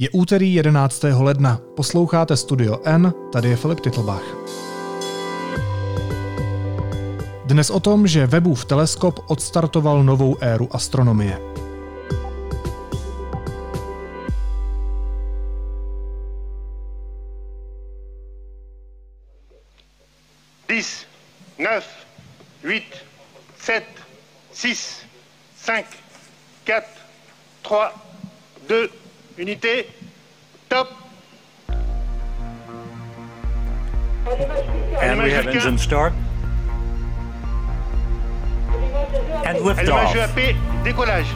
Je úterý 11. ledna. Posloucháte Studio N, tady je Filip Titlbach. Dnes o tom, že Webův teleskop odstartoval novou éru astronomie. Dix, neuf, huit, sept, six, cinq, quatre, trois, deux, unité, top. And we have engine start. And liftoff. Décollage.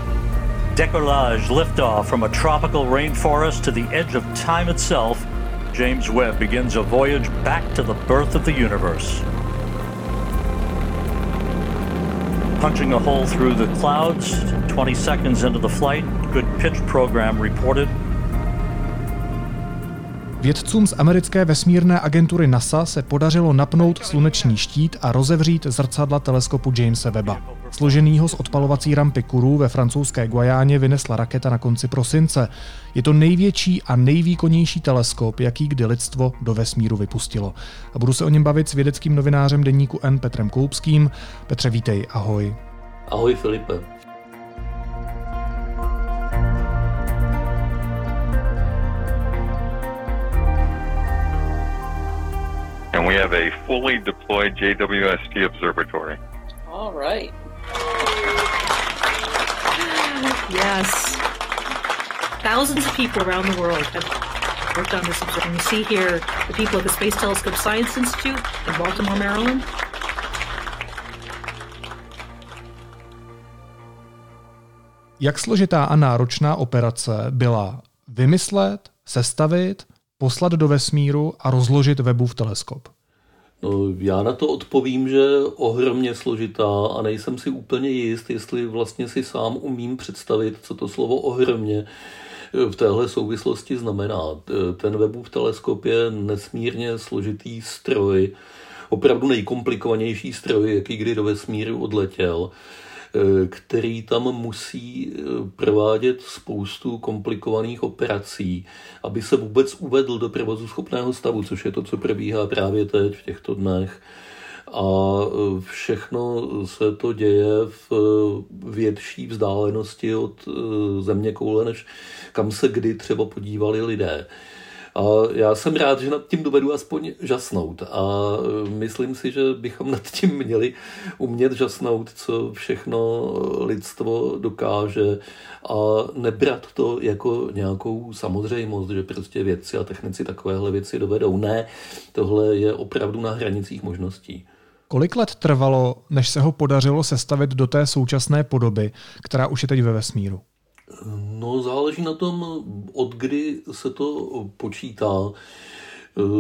Decollage, liftoff from a tropical rainforest to the edge of time itself. James Webb begins a voyage back to the birth of the universe. Punching a hole through the clouds, 20 seconds into the flight, good pitch program reported. Vědcům z americké vesmírné agentury NASA se podařilo napnout sluneční štít a rozevřít zrcadla teleskopu Jamesa Webba. Složenýho z odpalovací rampy Kourou ve francouzské Guajáně vynesla raketa na konci prosince. Je to největší a nejvýkonnější teleskop, jaký kdy lidstvo do vesmíru vypustilo. A budu se o něm bavit s vědeckým novinářem deníku N Petrem Koupským. Petře, vítej, ahoj. Ahoj Filipe. Fully deployed JWST observatory. All right. Yes. Thousands of people around the world have worked on this observatory. You see here the people at the Space Telescope Science Institute in Baltimore, Maryland. Jak složitá a náročná operace byla vymyslet, sestavit, poslat do vesmíru a rozložit Webův teleskop? No, já na to odpovím, že ohromně složitá a nejsem si úplně jist, jestli vlastně si sám umím představit, co to slovo ohromně v téhle souvislosti znamená. Ten Webův teleskop je nesmírně složitý stroj, opravdu nejkomplikovanější stroj, jaký kdy do vesmíru odletěl který tam musí provádět spoustu komplikovaných operací, aby se vůbec uvedl do provozu schopného stavu, což je to, co probíhá právě teď v těchto dnech. A všechno se to děje v větší vzdálenosti od země koule, než kam se kdy třeba podívali lidé. A já jsem rád, že nad tím dovedu aspoň žasnout. A myslím si, že bychom nad tím měli umět žasnout, co všechno lidstvo dokáže a nebrat to jako nějakou samozřejmost, že prostě vědci a technici takovéhle věci dovedou. Ne, tohle je opravdu na hranicích možností. Kolik let trvalo, než se ho podařilo sestavit do té současné podoby, která už je teď ve vesmíru? No, záleží na tom, od kdy se to počítá.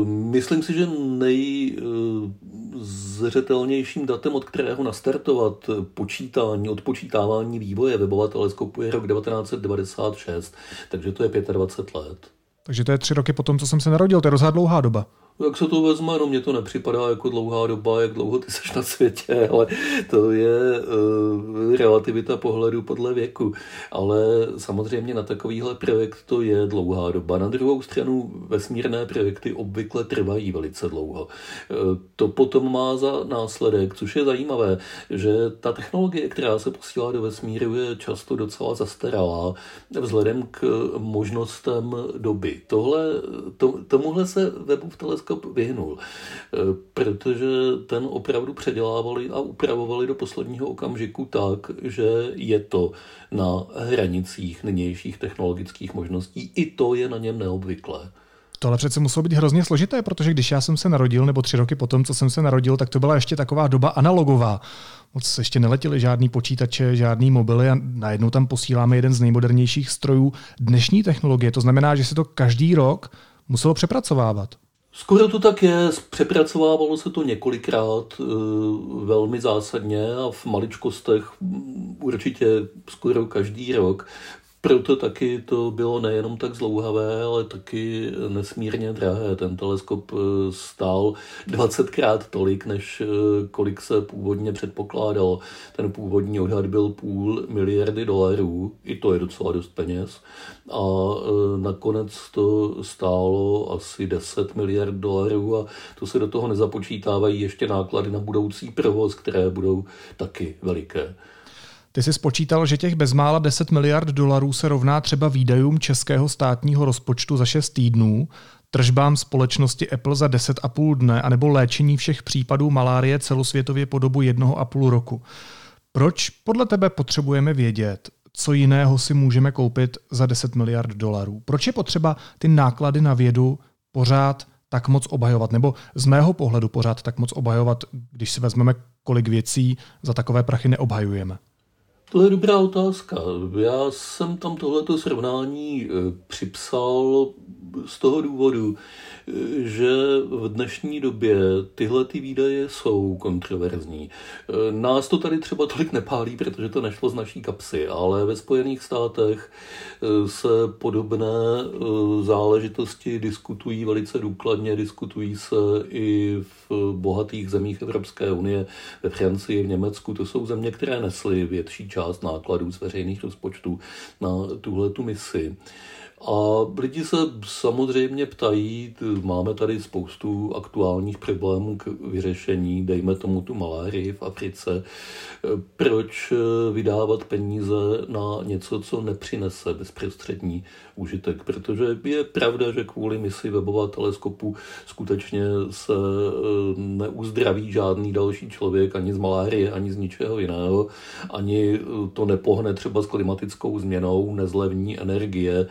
Myslím si, že nejzřetelnějším datem, od kterého nastartovat počítání, odpočítávání vývoje webova teleskopu je rok 1996, takže to je 25 let. Takže to je tři roky po tom, co jsem se narodil, to je docela dlouhá doba. Jak se to vezme, no mně to nepřipadá jako dlouhá doba, jak dlouho ty seš na světě, ale to je uh, relativita pohledu podle věku. Ale samozřejmě na takovýhle projekt to je dlouhá doba. Na druhou stranu vesmírné projekty obvykle trvají velice dlouho. Uh, to potom má za následek, což je zajímavé, že ta technologie, která se posílá do vesmíru, je často docela zastaralá vzhledem k možnostem doby. Tohle, to, tomuhle se Webův teleskop vyhnul, protože ten opravdu předělávali a upravovali do posledního okamžiku tak, že je to na hranicích nynějších technologických možností. I to je na něm neobvyklé. Tohle přece muselo být hrozně složité, protože když já jsem se narodil, nebo tři roky potom, co jsem se narodil, tak to byla ještě taková doba analogová. Moc ještě neletěly žádný počítače, žádný mobily a najednou tam posíláme jeden z nejmodernějších strojů dnešní technologie. To znamená, že se to každý rok muselo přepracovávat. Skoro to tak je, přepracovávalo se to několikrát velmi zásadně a v maličkostech určitě skoro každý rok. Proto taky to bylo nejenom tak zlouhavé, ale taky nesmírně drahé. Ten teleskop eh, stál 20krát tolik, než eh, kolik se původně předpokládalo. Ten původní odhad byl půl miliardy dolarů, i to je docela dost peněz. A eh, nakonec to stálo asi 10 miliard dolarů a to se do toho nezapočítávají ještě náklady na budoucí provoz, které budou taky veliké. Ty jsi spočítal, že těch bezmála 10 miliard dolarů se rovná třeba výdajům českého státního rozpočtu za 6 týdnů, tržbám společnosti Apple za 10,5 dne, anebo léčení všech případů malárie celosvětově po dobu jednoho a půl roku. Proč podle tebe potřebujeme vědět, co jiného si můžeme koupit za 10 miliard dolarů? Proč je potřeba ty náklady na vědu pořád tak moc obhajovat? Nebo z mého pohledu pořád tak moc obhajovat, když si vezmeme, kolik věcí za takové prachy neobhajujeme? To je dobrá otázka. Já jsem tam tohleto srovnání eh, připsal z toho důvodu, že v dnešní době tyhle ty výdaje jsou kontroverzní. Nás to tady třeba tolik nepálí, protože to nešlo z naší kapsy, ale ve Spojených státech se podobné eh, záležitosti diskutují velice důkladně, diskutují se i v bohatých zemích Evropské unie, ve Francii, v Německu. To jsou země, které nesly větší část nákladů z veřejných rozpočtů na tuhle tu misi. A lidi se samozřejmě ptají, máme tady spoustu aktuálních problémů k vyřešení, dejme tomu tu malárii v Africe, proč vydávat peníze na něco, co nepřinese bezprostřední užitek, protože je pravda, že kvůli misi webová teleskopu skutečně se e, neuzdraví žádný další člověk ani z malárie, ani z ničeho jiného, ani to nepohne třeba s klimatickou změnou, nezlevní energie,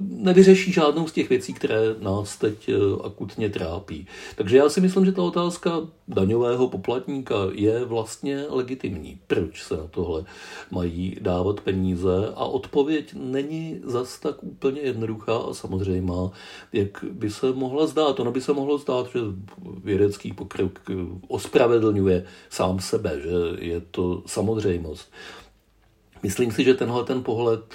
nevyřeší žádnou z těch věcí, které nás teď e, akutně trápí. Takže já si myslím, že ta otázka daňového poplatníka je vlastně legitimní. Proč se na tohle mají dávat peníze? A odpověď není zas tak úplně jednoduchá a samozřejmá, jak by se mohla zdát. Ono by se mohlo zdát, že vědecký pokrok ospravedlňuje sám sebe, že je to samozřejmost. Myslím si, že tenhle ten pohled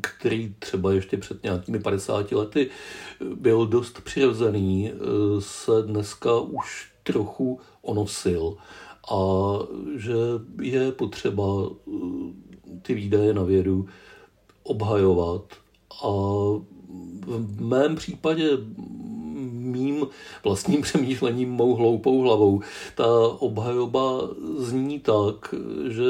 který třeba ještě před nějakými 50 lety byl dost přirozený, se dneska už trochu onosil. A že je potřeba ty výdaje na vědu obhajovat. A v mém případě mým vlastním přemýšlením, mou hloupou hlavou, ta obhajoba zní tak, že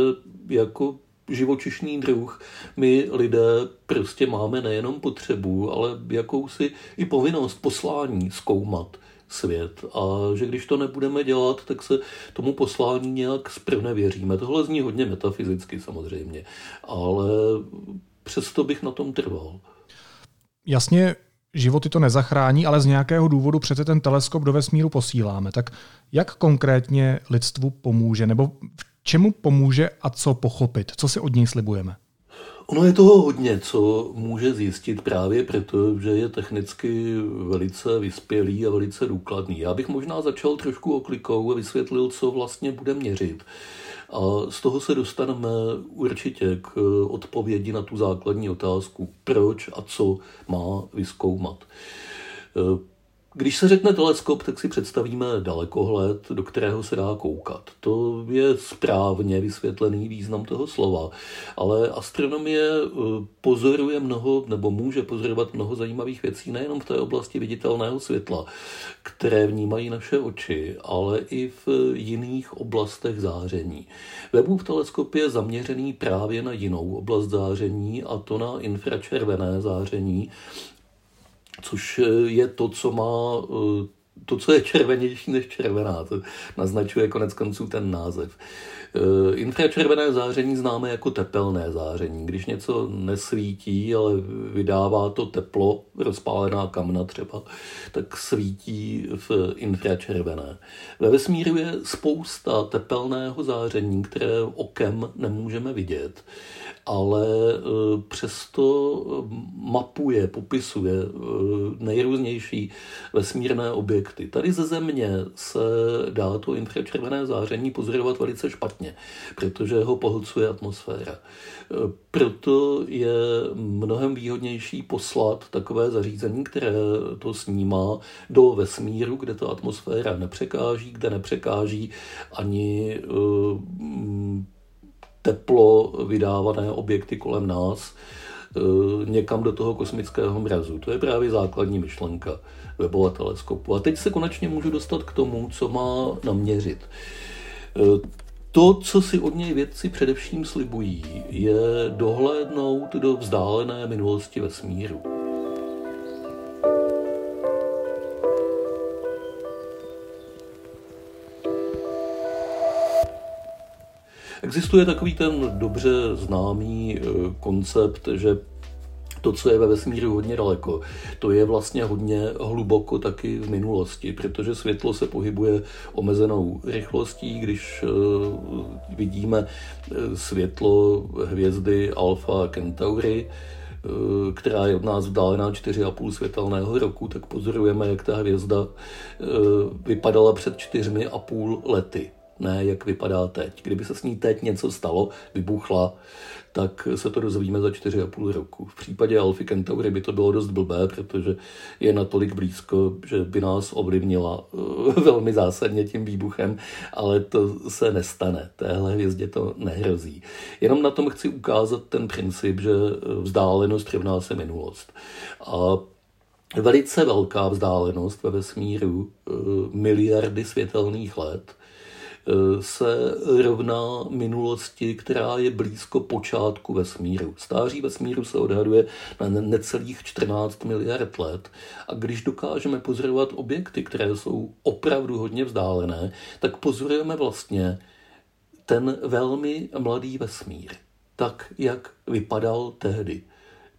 jako živočišný druh my lidé prostě máme nejenom potřebu, ale jakousi i povinnost, poslání zkoumat svět a že když to nebudeme dělat, tak se tomu poslání nějak věříme. Tohle zní hodně metafyzicky samozřejmě, ale přesto bych na tom trval. Jasně, životy to nezachrání, ale z nějakého důvodu přece ten teleskop do vesmíru posíláme. Tak jak konkrétně lidstvu pomůže, nebo v čemu pomůže a co pochopit? Co si od něj slibujeme? Ono je toho hodně, co může zjistit právě proto, že je technicky velice vyspělý a velice důkladný. Já bych možná začal trošku oklikou a vysvětlil, co vlastně bude měřit. A z toho se dostaneme určitě k odpovědi na tu základní otázku, proč a co má vyskoumat. Když se řekne teleskop, tak si představíme dalekohled, do kterého se dá koukat. To je správně vysvětlený význam toho slova, ale astronomie eh, pozoruje mnoho, nebo může pozorovat mnoho zajímavých věcí nejenom v té oblasti viditelného světla, které vnímají naše oči, ale i v jiných oblastech záření. Webův teleskop je zaměřený právě na jinou oblast záření, a to na infračervené záření, což eh, je to, co má eh, to, co je červenější než červená, to naznačuje konec konců ten název. Eh, infračervené záření známe jako tepelné záření. Když něco nesvítí, ale vydává to teplo, rozpálená kamna třeba, tak svítí v infračervené. Ve vesmíru je spousta tepelného záření, které okem nemůžeme vidět ale e, přesto mapuje, popisuje e, nejrůznější vesmírné objekty. Tady ze Země se dá to infračervené záření pozorovat velice špatně, protože ho pohlcuje atmosféra. Proto je mnohem výhodnější poslat takové zařízení, které to snímá do vesmíru, kde ta atmosféra nepřekáží, kde nepřekáží ani teplo vydávané objekty kolem nás eh, někam do toho kosmického mrazu. To je právě základní myšlenka webova teleskopu. A teď se konečně můžu dostat k tomu, co má naměřit. Eh, to, co si od něj vědci především slibují, je dohlédnout do vzdálené minulosti vesmíru. Existuje takový ten dobře známý eh, koncept, že to, co je ve vesmíru hodně daleko, to je vlastně hodně hluboko taky v minulosti, protože světlo se pohybuje omezenou rychlostí, když uh, vidíme eh, světlo hvězdy Alpha Centauri, která je od nás vzdálená 4,5 světelného roku, tak pozorujeme, jak ta hvězda vypadala před 4,5 lety ne jak vypadá teď. Kdyby se s ní teď něco stalo, vybuchla, tak se to dozvíme za 4,5 roku. V případě Alfy Centauri by to bylo dost blbé, protože je natolik blízko, že by nás ovlivnila eh, velmi zásadně tím výbuchem, ale to se nestane. Téhle hvězdě to nehrozí. Jenom na tom chci ukázat ten princip, že vzdálenost rovná se minulost. A velice velká vzdálenost ve vesmíru, eh, miliardy světelných let, Eh, se rovná minulosti, která je blízko počátku vesmíru. Stáří vesmíru se odhaduje na necelých 14 miliard let a když dokážeme pozorovat objekty, které jsou opravdu hodně vzdálené, tak pozorujeme vlastně ten velmi mladý vesmír, tak, jak vypadal tehdy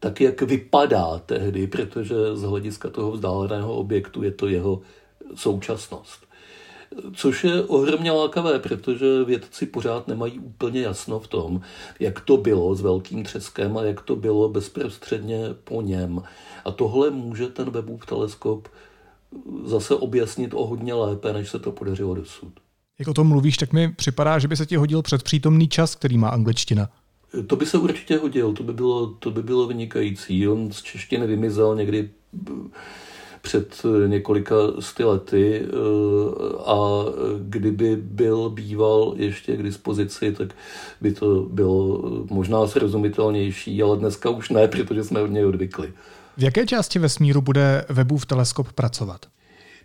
tak, jak vypadá tehdy, protože z hlediska toho vzdáleného objektu je to jeho současnost. Což je ohromně lákavé, protože vědci pořád nemají úplně jasno v tom, jak to bylo s velkým třeskem a jak to bylo bezprostředně po něm. A tohle může ten Webův teleskop zase objasnit o hodně lépe, než se to podařilo dosud. Jak o tom mluvíš, tak mi připadá, že by se ti hodil předpřítomný čas, který má angličtina. To by se určitě hodil, to by bylo, to by bylo vynikající. On z češtiny vymizel někdy před eh, několika sty lety eh, a kdyby byl býval ještě k dispozici, tak by to bylo možná srozumitelnější, ale dneska už ne, protože jsme od něj odvykli. V jaké části vesmíru bude Webův teleskop pracovat?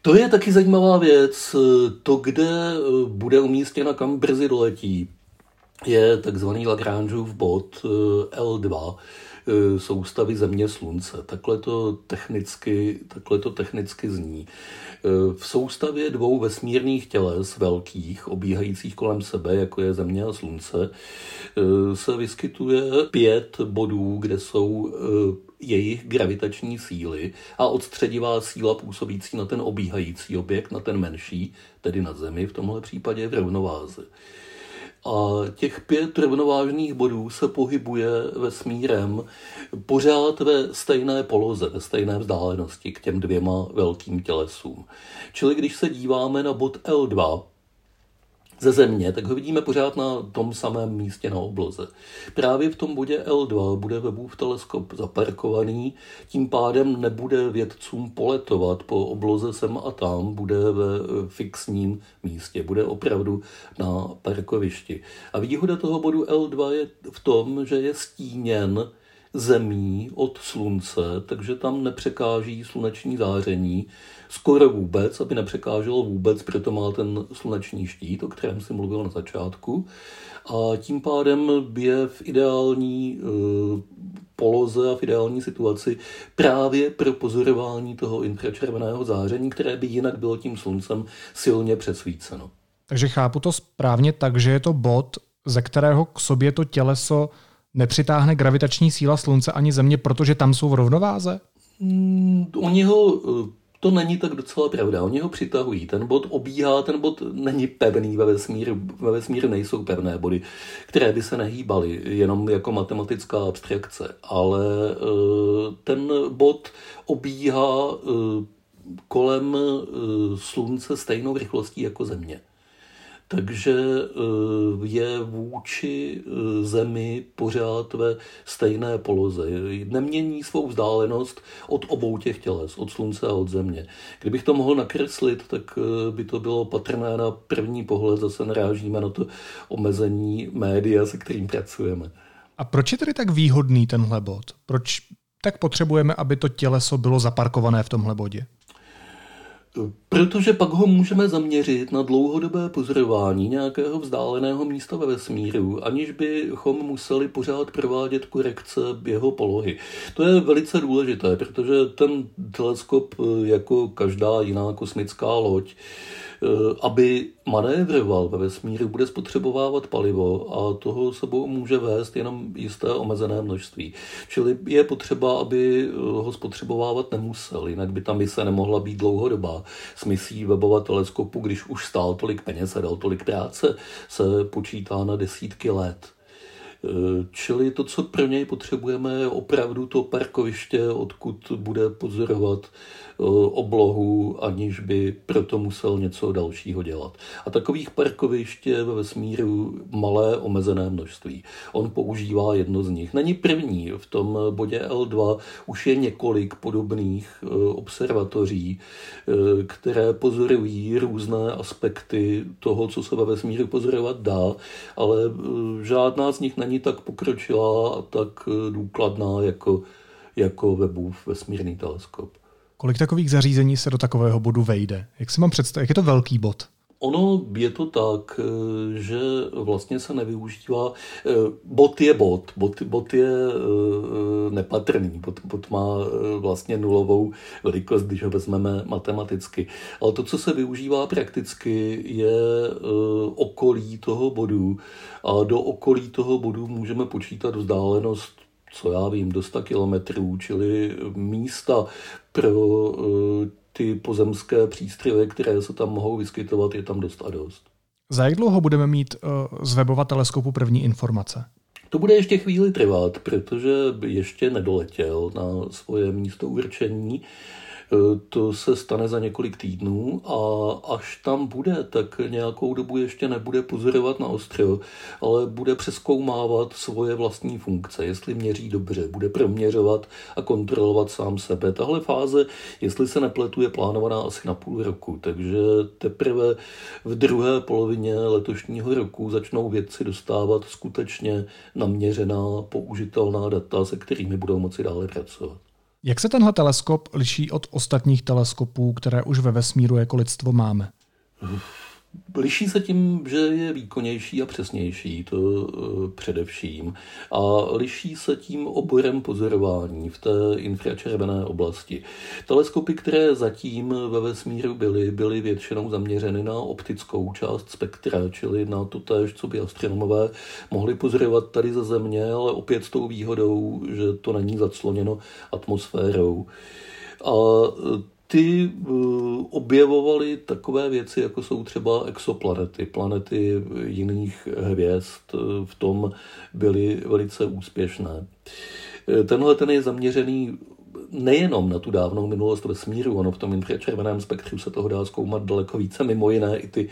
To je taky zajímavá věc. To, kde eh, bude umístěna, kam brzy doletí, je takzvaný Lagrangeův bod L2, E, soustavy Země Slunce. Takhle to technicky, takhle to technicky zní. E, v soustavě dvou vesmírných těles velkých, obíhajících kolem sebe, jako je Země a Slunce, e, se vyskytuje pět bodů, kde jsou jejich gravitační síly a odstředivá síla působící na ten obíhající objekt, na ten menší, tedy na Zemi v tomhle případě v rovnováze. A těch pět rovnovážných bodů se pohybuje vesmírem pořád ve stejné poloze, ve stejné vzdálenosti k těm dvěma velkým tělesům. Čili když se díváme na bod L2, ze Země, tak ho vidíme pořád na tom samém místě na obloze. Právě v tom bodě L2 bude Webův teleskop zaparkovaný, tím pádem nebude vědcům poletovat po obloze sem a tam, bude ve fixním místě, bude opravdu na parkovišti. A výhoda toho bodu L2 je v tom, že je stíněn zemí od slunce, takže tam nepřekáží sluneční záření skoro vůbec, aby nepřekáželo vůbec, proto má ten sluneční štít, o kterém jsem mluvil na začátku. A tím pádem je v ideální uh, poloze a v ideální situaci právě pro pozorování toho infračerveného záření, které by jinak bylo tím sluncem silně přesvíceno. Takže chápu to správně tak, že je to bod, ze kterého k sobě to těleso nepřitáhne gravitační síla Slunce ani Země, protože tam jsou v rovnováze? Mm, oni ho, eh, to není tak docela pravda. Oni ho přitahují. Ten bod obíhá, ten bod není pevný ve vesmíru. Ve vesmíru nejsou pevné body, které by se nehýbaly, jenom jako matematická abstrakce. Ale eh, ten bod obíhá eh, kolem Slunce stejnou rychlostí jako Země takže eh, je vůči eh, Zemi pořád ve stejné poloze. Nemění svou vzdálenost od obou těch těles, od Slunce a od Země. Kdybych to mohl nakreslit, tak eh, by to bylo patrné na první pohled, zase narážíme na to omezení média, se kterým pracujeme. A proč je tedy tak výhodný tenhle bod? Proč tak potřebujeme, aby to těleso bylo zaparkované v tomhle bodě? Protože pak ho můžeme zaměřit na dlouhodobé pozorování nějakého vzdáleného místa ve vesmíru, aniž bychom museli pořád provádět korekce jeho polohy. To je velice důležité, protože ten teleskop, jako každá jiná kosmická loď, Eh, aby manévroval ve vesmíru, bude spotřebovávat palivo a toho sebou může vést jenom jisté omezené množství. Čili je potřeba, aby eh, ho spotřebovávat nemusel, jinak by ta mise nemohla být dlouhodobá. S misí webova teleskopu, když už stál tolik peněz a dal tolik práce, se počítá na desítky let. Eh, čili to, co pro něj potřebujeme, je opravdu to parkoviště, odkud bude pozorovat Eh, oblohu, aniž by proto musel něco dalšího dělat. A takových parkovišť je ve vesmíru malé omezené množství. On používá jedno z nich. Není první. V tom bodě L2 už je několik podobných eh, observatoří, eh, které pozorují různé aspekty toho, co se ve vesmíru pozorovat dá, ale žádná z nich není tak pokročilá a tak důkladná jako, jako Webův vesmírný teleskop. Kolik takových zařízení se do takového bodu vejde? Jak si mám představit, jak je to velký bod? Ono je to tak, eh, že vlastně se nevyužívá. Eh, bot je bot, bot, bot je eh, nepatrný, bot, bot má vlastně nulovou velikost, když ho vezmeme matematicky. Ale to, co se využívá prakticky, je okolí toho bodu a do okolí toho bodu můžeme počítat vzdálenost co já vím, do 100 kilometrů, čili místa pro eh, ty pozemské přístroje, které se tam mohou vyskytovat, je tam dost a dost. Za jak dlouho budeme mít uh, z webova teleskopu první informace? To bude ještě chvíli trvat, protože ještě nedoletěl na svoje místo určení. Eh, to se stane za několik týdnů a až tam bude, tak nějakou dobu ještě nebude pozorovat na ostro, ale bude přeskoumávat svoje vlastní funkce, jestli měří dobře, bude proměřovat a kontrolovat sám sebe. Tahle fáze, jestli se nepletu, je plánovaná asi na půl roku, takže teprve v druhé polovině letošního roku začnou vědci dostávat skutečně naměřená, použitelná data, se kterými budou moci dále pracovat. Jak se tenhle teleskop liší od ostatních teleskopů, které už ve vesmíru jako lidstvo máme? Liší se tím, že je výkonnější a přesnější, to uh, především. A liší se tím oborem pozorování v té infračervené oblasti. Teleskopy, které zatím ve vesmíru byly, byly většinou zaměřeny na optickou část spektra, čili na to též, co by astronomové mohli pozorovat tady ze Země, ale opět s tou výhodou, že to není zacloněno atmosférou. A ty uh, objevovaly takové věci, jako jsou třeba exoplanety, planety jiných hvězd. V tom byly velice úspěšné. Tenhle ten je zaměřený nejenom na tu dávnou minulost vesmíru, ono v tom infračerveném spektru se toho dá zkoumat daleko více, mimo jiné i ty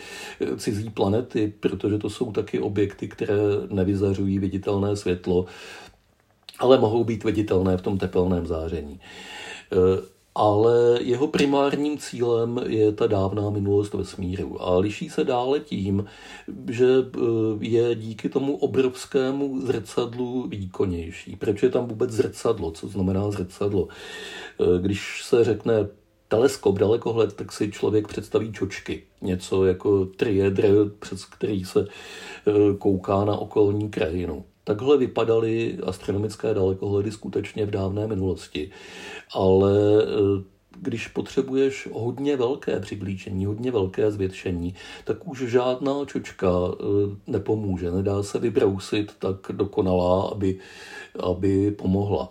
cizí planety, protože to jsou taky objekty, které nevyzařují viditelné světlo, ale mohou být viditelné v tom tepelném záření ale jeho primárním cílem je ta dávná minulost vesmíru. A liší se dále tím, že eh, je díky tomu obrovskému zrcadlu výkonnější. Proč je tam vůbec zrcadlo? Co znamená zrcadlo? Eh, když se řekne teleskop, dalekohled, tak si člověk představí čočky. Něco jako triedr, přes který se eh, kouká na okolní krajinu. Takhle vypadaly astronomické dalekohledy skutečně v dávné minulosti. Ale e, když potřebuješ hodně velké přiblížení, hodně velké zvětšení, tak už žádná čočka e, nepomůže. Nedá se vybrousit tak dokonalá, aby, aby pomohla.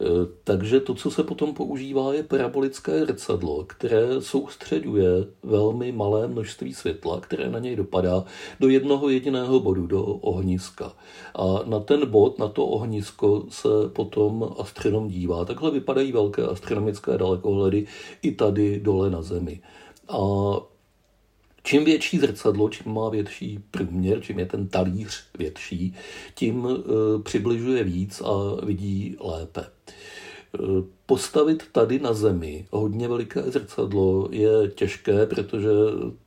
E, takže to, co se potom používá, je parabolické rcadlo, které soustředuje velmi malé množství světla, které na něj dopadá, do jednoho jediného bodu, do ohniska. A na ten bod, na to ohnisko se potom astronom dívá. Takhle vypadají velké astronomické dalekohledy i tady dole na Zemi. A Čím větší zrcadlo, čím má větší průměr, čím je ten talíř větší, tím e, přibližuje víc a vidí lépe. Postavit tady na zemi hodně veliké zrcadlo je těžké, protože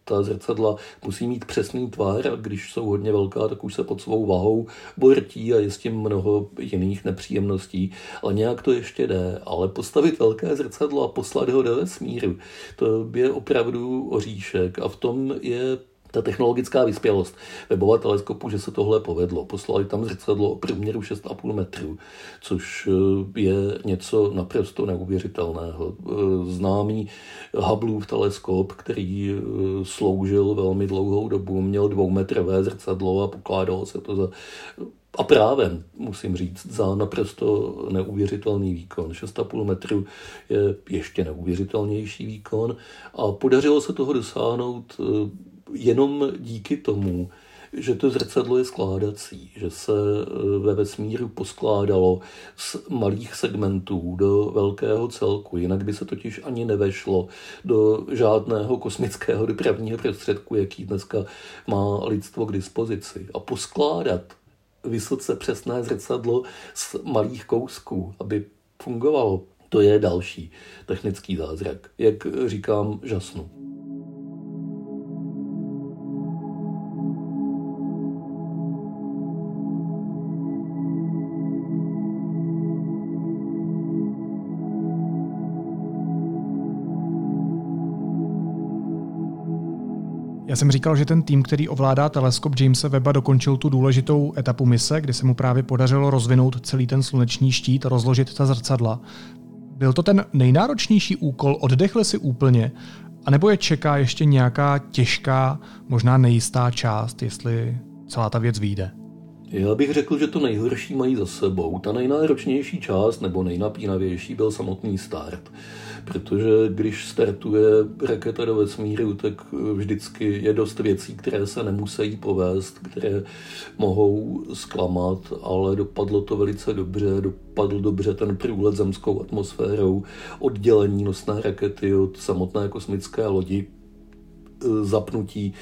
ta zrcadla musí mít přesný tvar a když jsou hodně velká, tak už se pod svou vahou bortí a je s tím mnoho jiných nepříjemností. Ale nějak to ještě jde. Ale postavit velké zrcadlo a poslat ho do vesmíru, to je opravdu oříšek a v tom je ta technologická vyspělost webova teleskopu, že se tohle povedlo. Poslali tam zrcadlo o průměru 6,5 metrů, což eh, je něco naprosto neuvěřitelného. Eh, známý Hubbleův teleskop, který eh, sloužil velmi dlouhou dobu, měl dvoumetrové zrcadlo a pokládalo se to za a právem, musím říct, za naprosto neuvěřitelný výkon. 6,5 metru je ještě neuvěřitelnější výkon a podařilo se toho dosáhnout jenom díky tomu, že to zrcadlo je skládací, že se e, ve vesmíru poskládalo z malých segmentů do velkého celku, jinak by se totiž ani nevešlo do žádného kosmického dopravního prostředku, jaký dneska má lidstvo k dispozici. A poskládat vysoce přesné zrcadlo z malých kousků, aby fungovalo, to je další technický zázrak. Jak říkám, žasnu. Já jsem říkal, že ten tým, který ovládá teleskop Jamesa Webba, dokončil tu důležitou etapu mise, kdy se mu právě podařilo rozvinout celý ten sluneční štít, rozložit ta zrcadla. Byl to ten nejnáročnější úkol, oddechli si úplně, anebo je čeká ještě nějaká těžká, možná nejistá část, jestli celá ta věc vyjde? Já bych řekl, že to nejhorší mají za sebou. Ta nejnáročnější část nebo nejnapínavější byl samotný start. Protože když startuje raketa do vesmíru, tak vždycky je dost věcí, které se nemusí povést, které mohou zklamat, ale dopadlo to velice dobře, dopadl dobře ten průlet zemskou atmosférou, oddělení nosné rakety od samotné kosmické lodi, zapnutí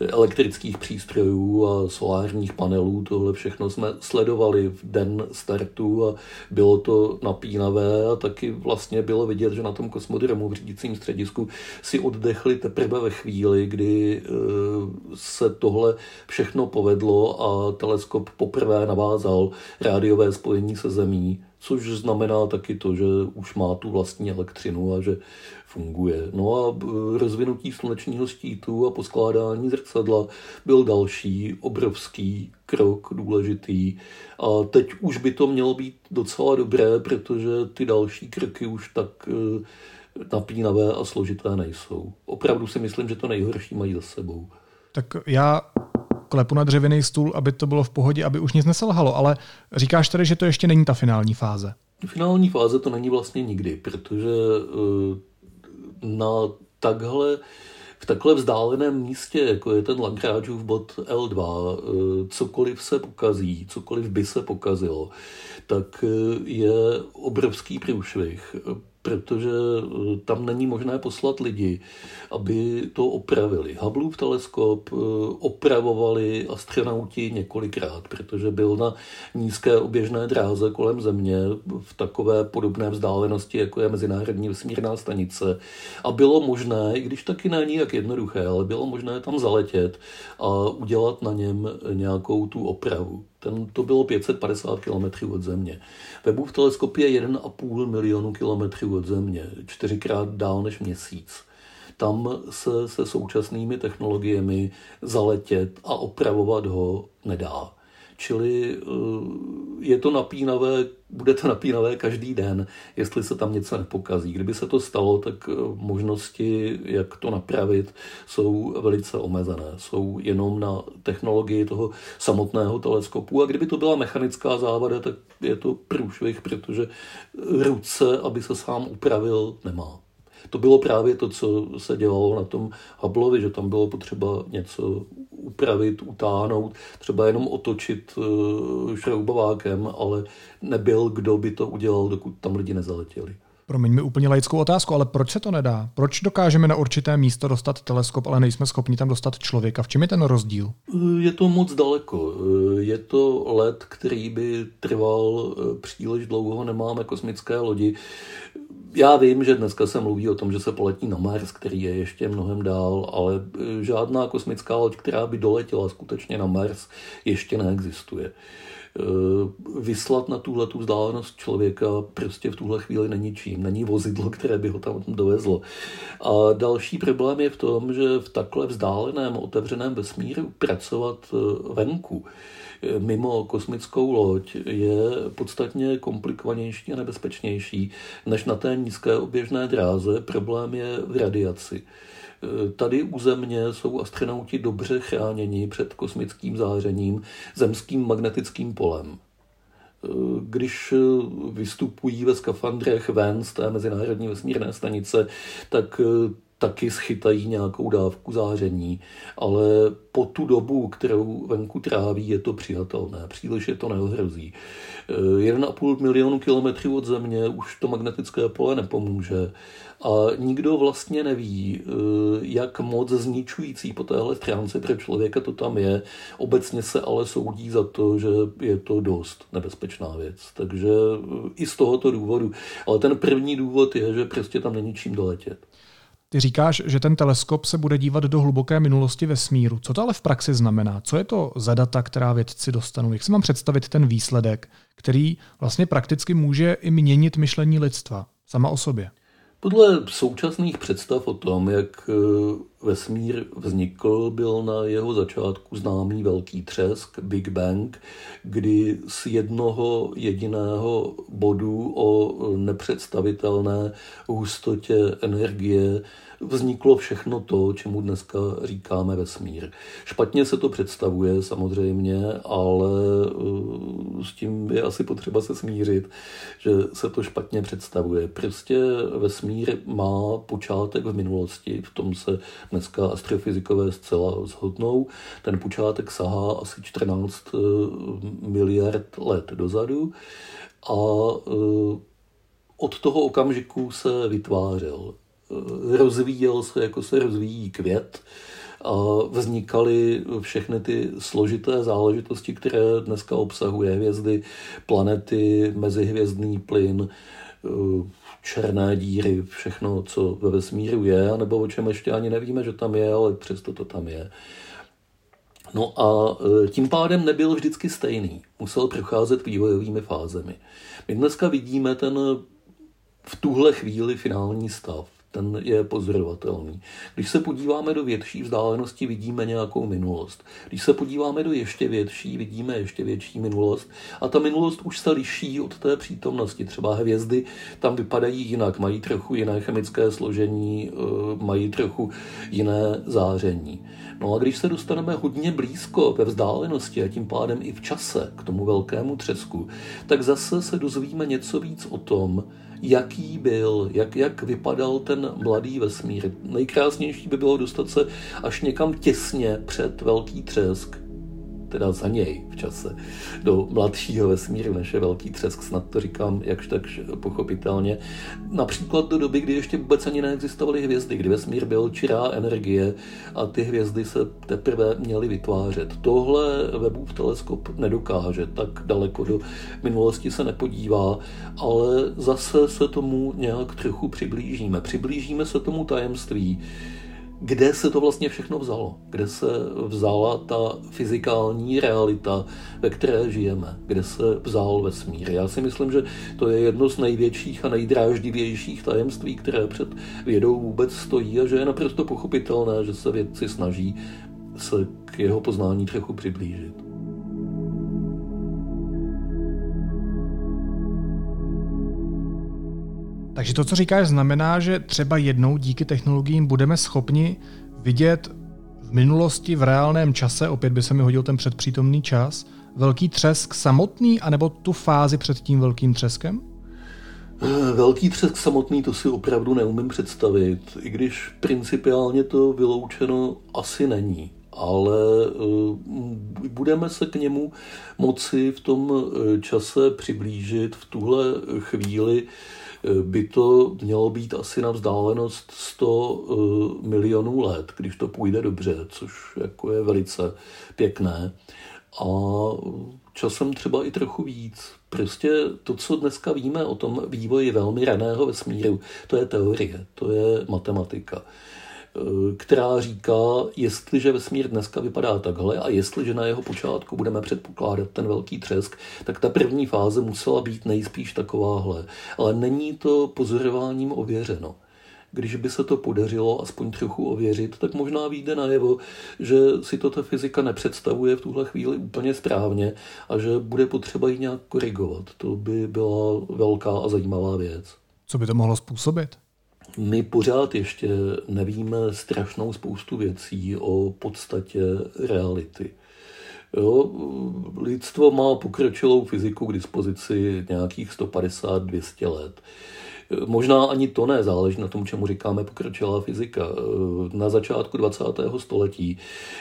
elektrických přístrojů a solárních panelů. Tohle všechno jsme sledovali v den startu a bylo to napínavé a taky vlastně bylo vidět, že na tom kosmodromu v řídícím středisku si oddechli teprve ve chvíli, kdy eh, se tohle všechno povedlo a teleskop poprvé navázal rádiové spojení se Zemí což znamená taky to, že už má tu vlastní elektřinu a že funguje. No a rozvinutí slunečního štítu a poskládání zrcadla byl další obrovský krok důležitý. A teď už by to mělo být docela dobré, protože ty další kroky už tak e, napínavé a složité nejsou. Opravdu si myslím, že to nejhorší mají za sebou. Tak já klepu na dřevěný stůl, aby to bylo v pohodě, aby už nic neselhalo, ale říkáš tedy, že to ještě není ta finální fáze. Finální fáze to není vlastně nikdy, protože eh, na takhle v takhle vzdáleném místě, jako je ten Lagrangeův bod L2, eh, cokoliv se pokazí, cokoliv by se pokazilo, tak eh, je obrovský průšvih protože eh, tam není možné poslat lidi, aby to opravili. Hubbleův teleskop eh, opravovali astronauti několikrát, protože byl na nízké oběžné dráze kolem Země v takové podobné vzdálenosti, jako je Mezinárodní vesmírná stanice. A bylo možné, i když taky není jak jednoduché, ale bylo možné tam zaletět a udělat na něm nějakou tu opravu. Ten, to bylo 550 km od Země. Webův teleskop je 1,5 milionu kilometrů od Země, čtyřikrát dál než měsíc. Tam se se současnými technologiemi zaletět a opravovat ho nedá. Čili eh, je to napínavé, bude to napínavé každý den, jestli se tam něco nepokazí. Kdyby se to stalo, tak eh, možnosti, jak to napravit, jsou velice omezené. Jsou jenom na technologii toho samotného teleskopu. A kdyby to byla mechanická závada, tak je to průšvih, protože ruce, aby se sám upravil, nemá to bylo právě to, co se dělalo na tom Hubbleovi, že tam bylo potřeba něco upravit, utáhnout, třeba jenom otočit eh, šroubovákem, ale nebyl, kdo by to udělal, dokud tam lidi nezaletěli. Promiň mi úplně laickou otázku, ale proč se to nedá? Proč dokážeme na určité místo dostat teleskop, ale nejsme schopni tam dostat člověka? V čem je ten rozdíl? Je to moc daleko. Je to let, který by trval eh, příliš dlouho, nemáme kosmické lodi. Já vím, že dneska se mluví o tom, že se poletí na Mars, který je ještě mnohem dál, ale eh, žádná kosmická loď, která by doletěla skutečně na Mars, ještě neexistuje. Eh, vyslat na tuhle tu vzdálenost člověka prostě v tuhle chvíli není čím. Není vozidlo, které by ho tam dovezlo. A další problém je v tom, že v takhle vzdáleném, otevřeném vesmíru pracovat eh, venku mimo kosmickou loď je podstatně komplikovanější a nebezpečnější než na té nízké oběžné dráze. Problém je v radiaci. Tady u Země jsou astronauti dobře chráněni před kosmickým zářením zemským magnetickým polem. Když vystupují ve skafandrech ven z té mezinárodní vesmírné stanice, tak taky schytají nějakou dávku záření, ale po tu dobu, kterou venku tráví, je to přijatelné. Příliš je to neohrozí. 1,5 milionu kilometrů od Země už to magnetické pole nepomůže a nikdo vlastně neví, eh, jak moc zničující po téhle stránce pro člověka to tam je. Obecně se ale soudí za to, že je to dost nebezpečná věc. Takže eh, i z tohoto důvodu. Ale ten první důvod je, že prostě tam není čím doletět. Ty říkáš, že ten teleskop se bude dívat do hluboké minulosti vesmíru. Co to ale v praxi znamená? Co je to za data, která vědci dostanou? Jak si mám představit ten výsledek, který vlastně prakticky může i měnit myšlení lidstva sama o sobě? Podle současných představ o tom, jak eh, vesmír vznikl, byl na jeho začátku známý velký třesk, Big Bang, kdy z jednoho jediného bodu o nepředstavitelné hustotě energie vzniklo všechno to, čemu dneska říkáme vesmír. Špatně se to představuje samozřejmě, ale eh, s tím je asi potřeba se smířit, že se to špatně představuje. Prostě vesmír má počátek v minulosti, v tom se dneska astrofyzikové zcela zhodnou. Ten počátek sahá asi 14 eh, miliard let dozadu. A eh, od toho okamžiku se vytvářel. Rozvíjel se, jako se rozvíjí květ. A vznikaly všechny ty složité záležitosti, které dneska obsahuje hvězdy, planety, mezihvězdný plyn, černé díry, všechno, co ve vesmíru je, nebo o čem ještě ani nevíme, že tam je, ale přesto to tam je. No a e, tím pádem nebyl vždycky stejný. Musel procházet vývojovými fázemi. My dneska vidíme ten v tuhle chvíli finální stav ten je pozorovatelný. Když se podíváme do větší vzdálenosti, vidíme nějakou minulost. Když se podíváme do ještě větší, vidíme ještě větší minulost. A ta minulost už se liší od té přítomnosti. Třeba hvězdy tam vypadají jinak, mají trochu jiné chemické složení, eh, mají trochu jiné záření. No a když se dostaneme hodně blízko ve vzdálenosti a tím pádem i v čase k tomu velkému třesku, tak zase se dozvíme něco víc o tom, jaký byl, jak, jak vypadal ten mladý vesmír. Nejkrásnější by bylo dostat se až někam těsně před velký třesk, teda za něj v čase, do mladšího vesmíru, než je velký třesk, snad to říkám jakž tak pochopitelně. Například do doby, kdy ještě vůbec ani neexistovaly hvězdy, kdy vesmír byl čirá energie a ty hvězdy se teprve měly vytvářet. Tohle Webův teleskop nedokáže, tak daleko do minulosti se nepodívá, ale zase se tomu nějak trochu přiblížíme. Přiblížíme se tomu tajemství, kde se to vlastně všechno vzalo, kde se vzala ta fyzikální realita, ve které žijeme, kde se vzal vesmír. Já si myslím, že to je jedno z největších a nejdráždivějších tajemství, které před vědou vůbec stojí a že je naprosto pochopitelné, že se vědci snaží se k jeho poznání trochu přiblížit. Takže to, co říkáš, znamená, že třeba jednou díky technologiím budeme schopni vidět v minulosti v reálném čase, opět by se mi hodil ten předpřítomný čas, velký třesk samotný, anebo tu fázi před tím velkým třeskem? Eh, velký třesk samotný to si opravdu neumím představit, i když principiálně to vyloučeno asi není. Ale eh, budeme se k němu moci v tom eh, čase přiblížit v tuhle chvíli by to mělo být asi na vzdálenost 100 milionů let, když to půjde dobře, což jako je velice pěkné. A časem třeba i trochu víc. Prostě to, co dneska víme o tom vývoji velmi raného vesmíru, to je teorie, to je matematika která říká, jestliže vesmír dneska vypadá takhle a jestliže na jeho počátku budeme předpokládat ten velký třesk, tak ta první fáze musela být nejspíš takováhle. Ale není to pozorováním ověřeno když by se to podařilo aspoň trochu ověřit, tak možná vyjde najevo, že si to ta fyzika nepředstavuje v tuhle chvíli úplně správně a že bude potřeba ji nějak korigovat. To by byla velká a zajímavá věc. Co by to mohlo způsobit? My pořád ještě nevíme strašnou spoustu věcí o podstatě reality. Jo, lidstvo má pokročilou fyziku k dispozici nějakých 150-200 let. Možná ani to ne, záleží na tom, čemu říkáme pokročilá fyzika. Na začátku 20. století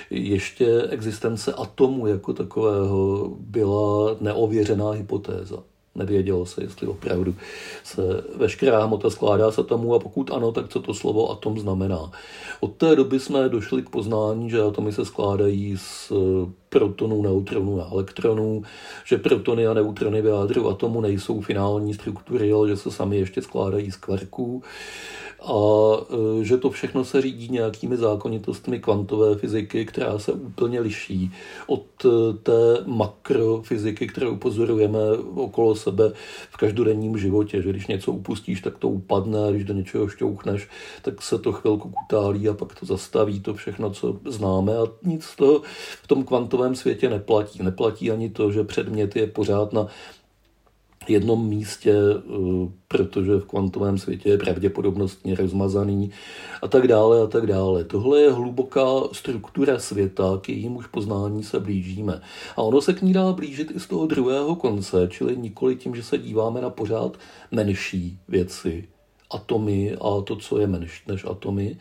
ještě existence atomu jako takového byla neověřená hypotéza. Nevědělo se, jestli opravdu se veškerá hmota skládá z atomů a pokud ano, tak co to slovo atom znamená. Od té doby jsme došli k poznání, že atomy se skládají z protonů, neutronů a elektronů, že protony a neutrony v jádru atomu nejsou finální struktury, ale že se sami ještě skládají z kvarků a e, že to všechno se řídí nějakými zákonitostmi kvantové fyziky, která se úplně liší od e, té makrofyziky, kterou pozorujeme okolo sebe v každodenním životě, že když něco upustíš, tak to upadne, když do něčeho šťouchneš, tak se to chvilku kutálí a pak to zastaví, to všechno, co známe a nic z toho v tom kvantovém světě neplatí. Neplatí ani to, že předmět je pořád na jednom místě, eh, protože v kvantovém světě je pravděpodobnostně rozmazaný a tak dále a tak dále. Tohle je hluboká struktura světa, k jejímuž poznání se blížíme. A ono se k ní dá blížit i z toho druhého konce, čili nikoli tím, že se díváme na pořád menší věci, atomy a to, co je menší než atomy,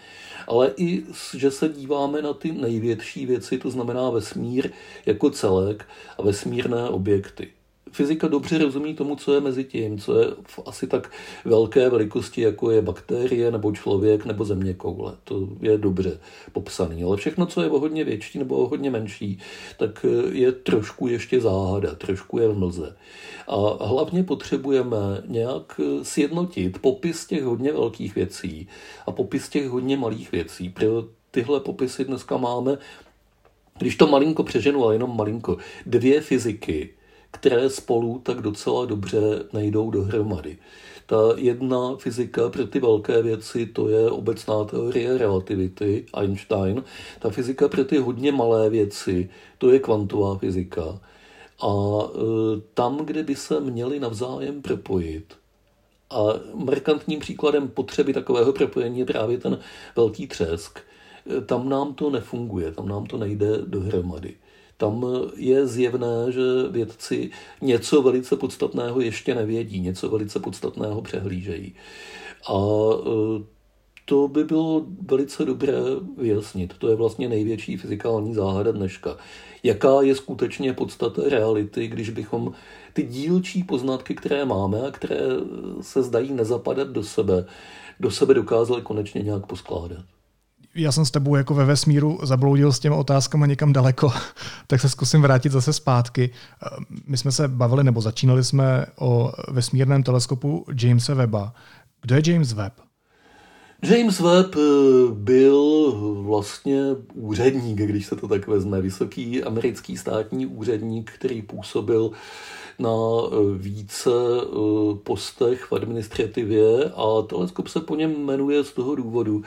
ale i, že se díváme na ty největší věci, to znamená vesmír jako celek a vesmírné objekty fyzika dobře rozumí tomu, co je mezi tím, co je v asi tak velké velikosti, jako je bakterie nebo člověk nebo země koule. To je dobře popsané. Ale všechno, co je o hodně větší nebo o hodně menší, tak je trošku ještě záhada, trošku je v mlze. A hlavně potřebujeme nějak sjednotit popis těch hodně velkých věcí a popis těch hodně malých věcí. Pro tyhle popisy dneska máme když to malinko přeženu, ale jenom malinko, dvě fyziky, které spolu tak docela dobře nejdou dohromady. Ta jedna fyzika pro ty velké věci, to je obecná teorie relativity, Einstein. Ta fyzika pro ty hodně malé věci, to je kvantová fyzika. A e, tam, kde by se měli navzájem propojit, a markantním příkladem potřeby takového propojení je právě ten velký třesk, e, tam nám to nefunguje, tam nám to nejde dohromady tam je zjevné, že vědci něco velice podstatného ještě nevědí, něco velice podstatného přehlížejí. A e, to by bylo velice dobré vyjasnit. To je vlastně největší fyzikální záhada dneška. Jaká je skutečně podstata reality, když bychom ty dílčí poznatky, které máme a které se zdají nezapadat do sebe, do sebe dokázali konečně nějak poskládat já jsem s tebou jako ve vesmíru zabloudil s těmi otázkami někam daleko, tak se zkusím vrátit zase zpátky. My jsme se bavili, nebo začínali jsme o vesmírném teleskopu Jamesa Webba. Kdo je James Webb? James Webb eh, byl vlastně úředník, když se to tak vezme, vysoký americký státní úředník, který působil na eh, více eh, postech v administrativě a teleskop se po něm jmenuje z toho důvodu,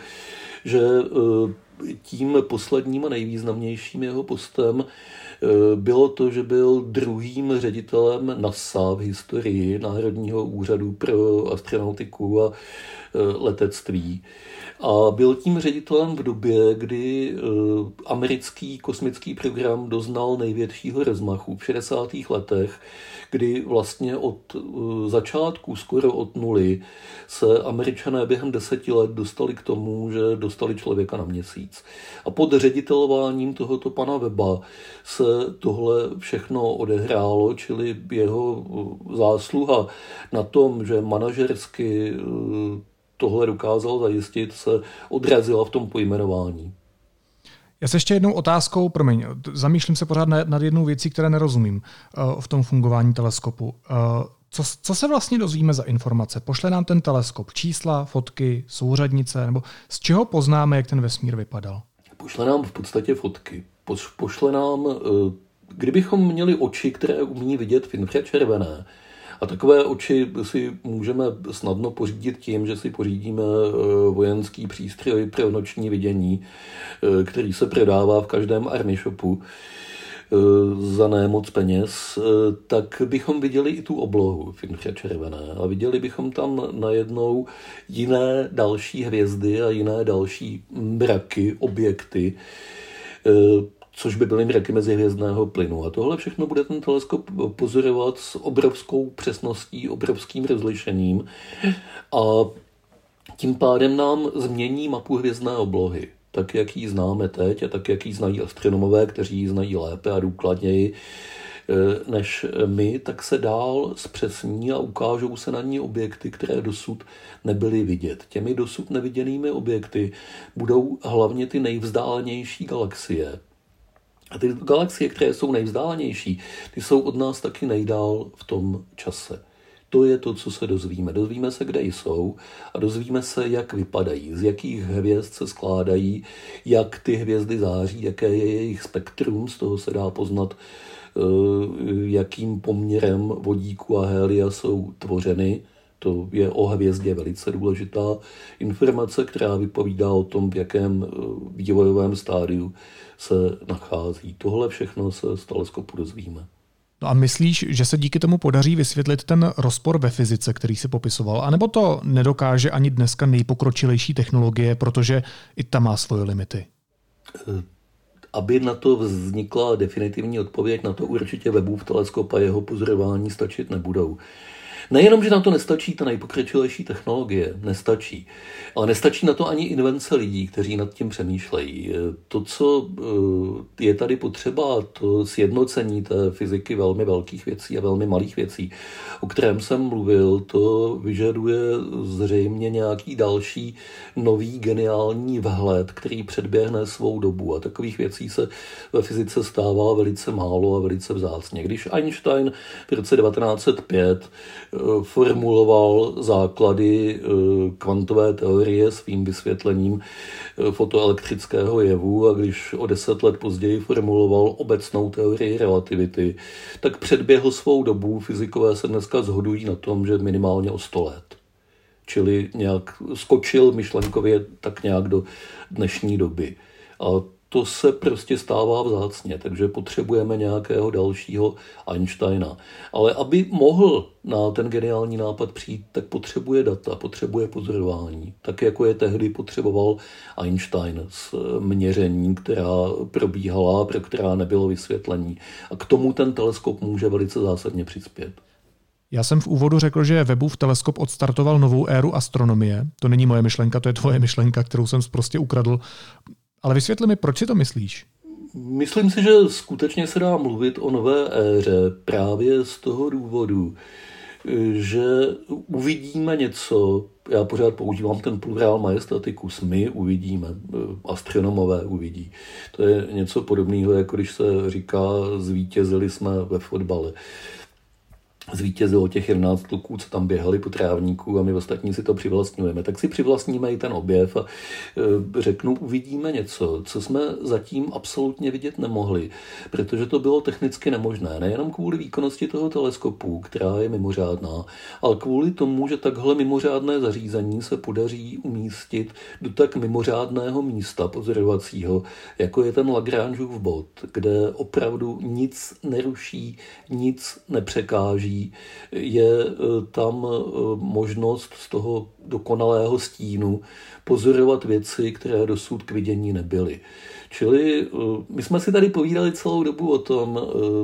že eh, tím posledním a nejvýznamnějším jeho postem eh, bylo to, že byl druhým ředitelem NASA v historii Národního úřadu pro astronautiku a eh, letectví. A byl tím ředitelem v době, kdy americký kosmický program doznal největšího rozmachu v 60. letech kdy vlastně od eh, začátku, skoro od nuly, se američané během deseti let dostali k tomu, že dostali člověka na měsíc. A pod ředitelováním tohoto pana Weba se se tohle všechno odehrálo, čili jeho zásluha na tom, že manažersky tohle dokázal zajistit, se odrazila v tom pojmenování. Já se ještě jednou otázkou, promiň, zamýšlím se pořád nad jednou věcí, které nerozumím uh, v tom fungování teleskopu. Uh, co, co se vlastně dozvíme za informace? Pošle nám ten teleskop čísla, fotky, souřadnice, nebo z čeho poznáme, jak ten vesmír vypadal? Pošle nám v podstatě fotky. Pošle nám, uh, kdybychom měli oči, které umí vidět v infračervené, a takové oči si můžeme snadno pořídit tím, že si pořídíme eh, vojenský přístroj pro noční vidění, eh, který se prodává v každém army shopu eh, za nemoc peněz, tak bychom viděli i tu oblohu v infračervené a viděli bychom tam najednou jiné další hvězdy a jiné další mraky, objekty, což by byly mraky hvězdného plynu. A tohle všechno bude ten teleskop pozorovat s obrovskou přesností, obrovským rozlišením a tím pádem nám změní mapu hvězdné oblohy tak, jak ji známe teď a tak, jak ji znají astronomové, kteří ji znají lépe a důkladněji eh, než my, tak se dál zpřesní a ukážou se na ní objekty, které dosud nebyly vidět. Těmi dosud neviděnými objekty budou hlavně ty nejvzdálenější galaxie, a ty galaxie, které jsou nejvzdálenější, ty jsou od nás taky nejdál v tom čase. To je to, co se dozvíme. Dozvíme se, kde jsou a dozvíme se, jak vypadají, z jakých hvězd se skládají, jak ty hvězdy září, jaké je jejich spektrum, z toho se dá poznat, eh, jakým poměrem vodíku a helia jsou tvořeny. To je o hvězdě velice důležitá informace, která vypovídá o tom, v jakém eh, vývojovém stádiu se nachází. Tohle všechno se z teleskopu dozvíme. No a myslíš, že se díky tomu podaří vysvětlit ten rozpor ve fyzice, který se popisoval? A nebo to nedokáže ani dneska nejpokročilejší technologie, protože i ta má svoje limity? Eh, aby na to vznikla definitivní odpověď, na to určitě Webův teleskop a jeho pozorování stačit nebudou. Nejenom, že na to nestačí ta nejpokročilejší technologie, nestačí, ale nestačí na to ani invence lidí, kteří nad tím přemýšlejí. To, co eh, je tady potřeba, to sjednocení té fyziky velmi velkých věcí a velmi malých věcí, o kterém jsem mluvil, to vyžaduje zřejmě nějaký další nový geniální vhled, který předběhne svou dobu. A takových věcí se ve fyzice stává velice málo a velice vzácně. Když Einstein v roce 1905 formuloval základy eh, kvantové teorie svým vysvětlením eh, fotoelektrického jevu a když o deset let později formuloval obecnou teorii relativity, tak předběhl svou dobu. Fyzikové se dneska zhodují na tom, že minimálně o 100 let. Čili nějak skočil myšlenkově tak nějak do dnešní doby. A to se prostě stává vzácně, takže potřebujeme nějakého dalšího Einsteina. Ale aby mohl na ten geniální nápad přijít, tak potřebuje data, potřebuje pozorování. Tak jako je tehdy potřeboval Einstein s měřením, která probíhala, pro která nebylo vysvětlení. A k tomu ten teleskop může velice zásadně přispět. Já jsem v úvodu řekl, že Webův teleskop odstartoval novou éru astronomie. To není moje myšlenka, to je tvoje myšlenka, kterou jsem prostě ukradl. Ale vysvětli mi, proč si to myslíš? Myslím si, že skutečně se dá mluvit o nové éře právě z toho důvodu, že uvidíme něco, já pořád používám ten plurál majestaticus, my uvidíme, astronomové uvidí. To je něco podobného, jako když se říká, zvítězili jsme ve fotbale zvítězilo těch 11 kluků, co tam běhali po trávníku a my ostatní si to přivlastňujeme. Tak si přivlastníme i ten objev a e, řeknu, uvidíme něco, co jsme zatím absolutně vidět nemohli, protože to bylo technicky nemožné. Nejenom kvůli výkonnosti toho teleskopu, která je mimořádná, ale kvůli tomu, že takhle mimořádné zařízení se podaří umístit do tak mimořádného místa pozorovacího, jako je ten Lagrangeův bod, kde opravdu nic neruší, nic nepřekáží, je eh, tam eh, možnost z toho dokonalého stínu pozorovat věci, které dosud k vidění nebyly. Čili eh, my jsme si tady povídali celou dobu o tom,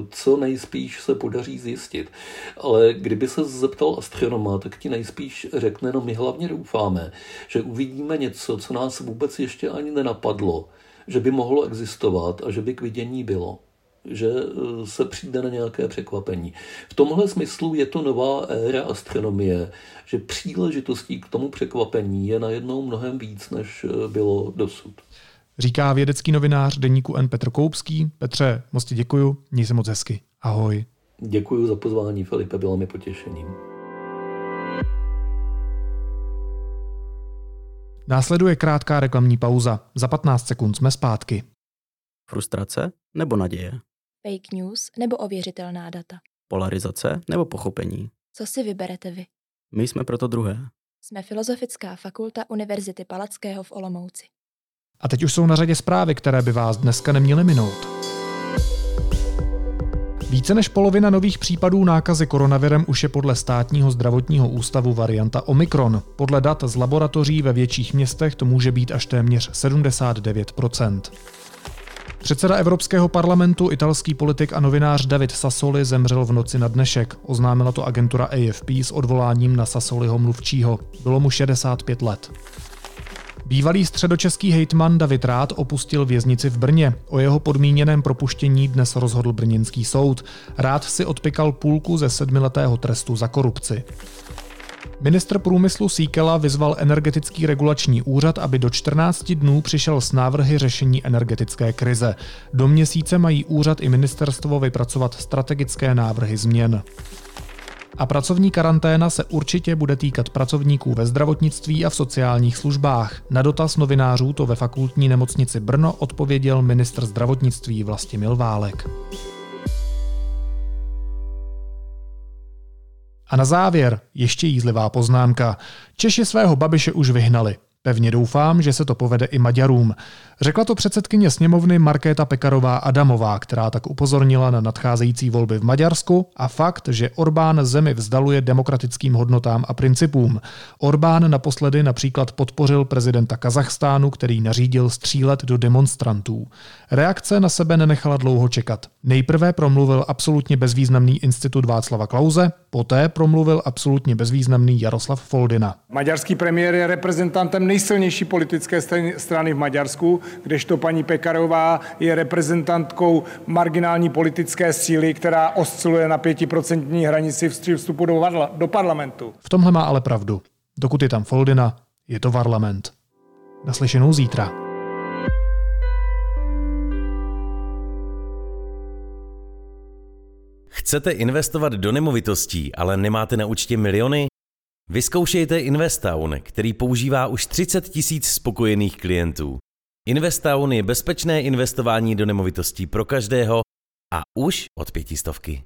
co nejspíš se podaří zjistit. Ale kdyby se zeptal astronoma, tak ti nejspíš řekne, no my hlavně doufáme, že uvidíme něco, co nás vůbec ještě ani nenapadlo, že by mohlo existovat a že by k vidění bylo. Že eh, se přijde na nějaké překvapení. V tomhle smyslu je to nová éra astronomie, že příležitostí k tomu překvapení je najednou mnohem víc, než eh, bylo dosud. Říká vědecký novinář deníku N. Petr Koupský. Petře, moc ti děkuju, měj se moc hezky. Ahoj. Děkuji za pozvání, Filipe, bylo mi potěšením. Následuje krátká reklamní pauza. Za 15 sekund jsme zpátky. Frustrace nebo naděje? Fake news nebo ověřitelná data? Polarizace nebo pochopení? Co si vyberete vy? My jsme proto druhé. Jsme Filozofická fakulta Univerzity Palackého v Olomouci. A teď už jsou na řadě zprávy, které by vás dneska neměly minout. Více než polovina nových případů nákazy koronavirem už je podle státního zdravotního ústavu varianta Omikron. Podle dat z laboratoří ve větších městech to může být až téměř 79 Předseda Evropského parlamentu, italský politik a novinář David Sassoli zemřel v noci na dnešek. Oznámila to agentura AFP s odvoláním na Sassoliho mluvčího. Bylo mu 65 let. Bývalý středočeský hejtman David Rád opustil věznici v Brně. O jeho podmíněném propuštění dnes rozhodl brněnský soud. Rád si odpikal půlku ze sedmiletého trestu za korupci. Ministr průmyslu Síkela vyzval energetický regulační úřad, aby do 14 dnů přišel s návrhy řešení energetické krize. Do měsíce mají úřad i ministerstvo vypracovat strategické návrhy změn. A pracovní karanténa se určitě bude týkat pracovníků ve zdravotnictví a v sociálních službách. Na dotaz novinářů to ve fakultní nemocnici Brno odpověděl ministr zdravotnictví Vlastimil Válek. A na závěr ještě jízlivá poznámka. Češi svého babiše už vyhnali. Pevně doufám, že se to povede i Maďarům. Řekla to předsedkyně sněmovny Markéta Pekarová Adamová, která tak upozornila na nadcházející volby v Maďarsku a fakt, že Orbán zemi vzdaluje demokratickým hodnotám a principům. Orbán naposledy například podpořil prezidenta Kazachstánu, který nařídil střílet do demonstrantů. Reakce na sebe nenechala dlouho čekat. Nejprve promluvil absolutně bezvýznamný institut Václava Klauze, poté promluvil absolutně bezvýznamný Jaroslav Foldina. Maďarský premiér je reprezentantem nejsilnější politické strany v Maďarsku, kdežto paní Pekarová je reprezentantkou marginální politické síly, která osciluje na pětiprocentní hranici vstupu do, do parlamentu. V tomhle má ale pravdu. Dokud je tam Foldina, je to parlament. Naslyšenou zítra. Chcete investovat do nemovitostí, ale nemáte na účtě miliony? Vyzkoušejte Investown, který používá už 30 tisíc spokojených klientů. Investown je bezpečné investování do nemovitostí pro každého a už od pětistovky.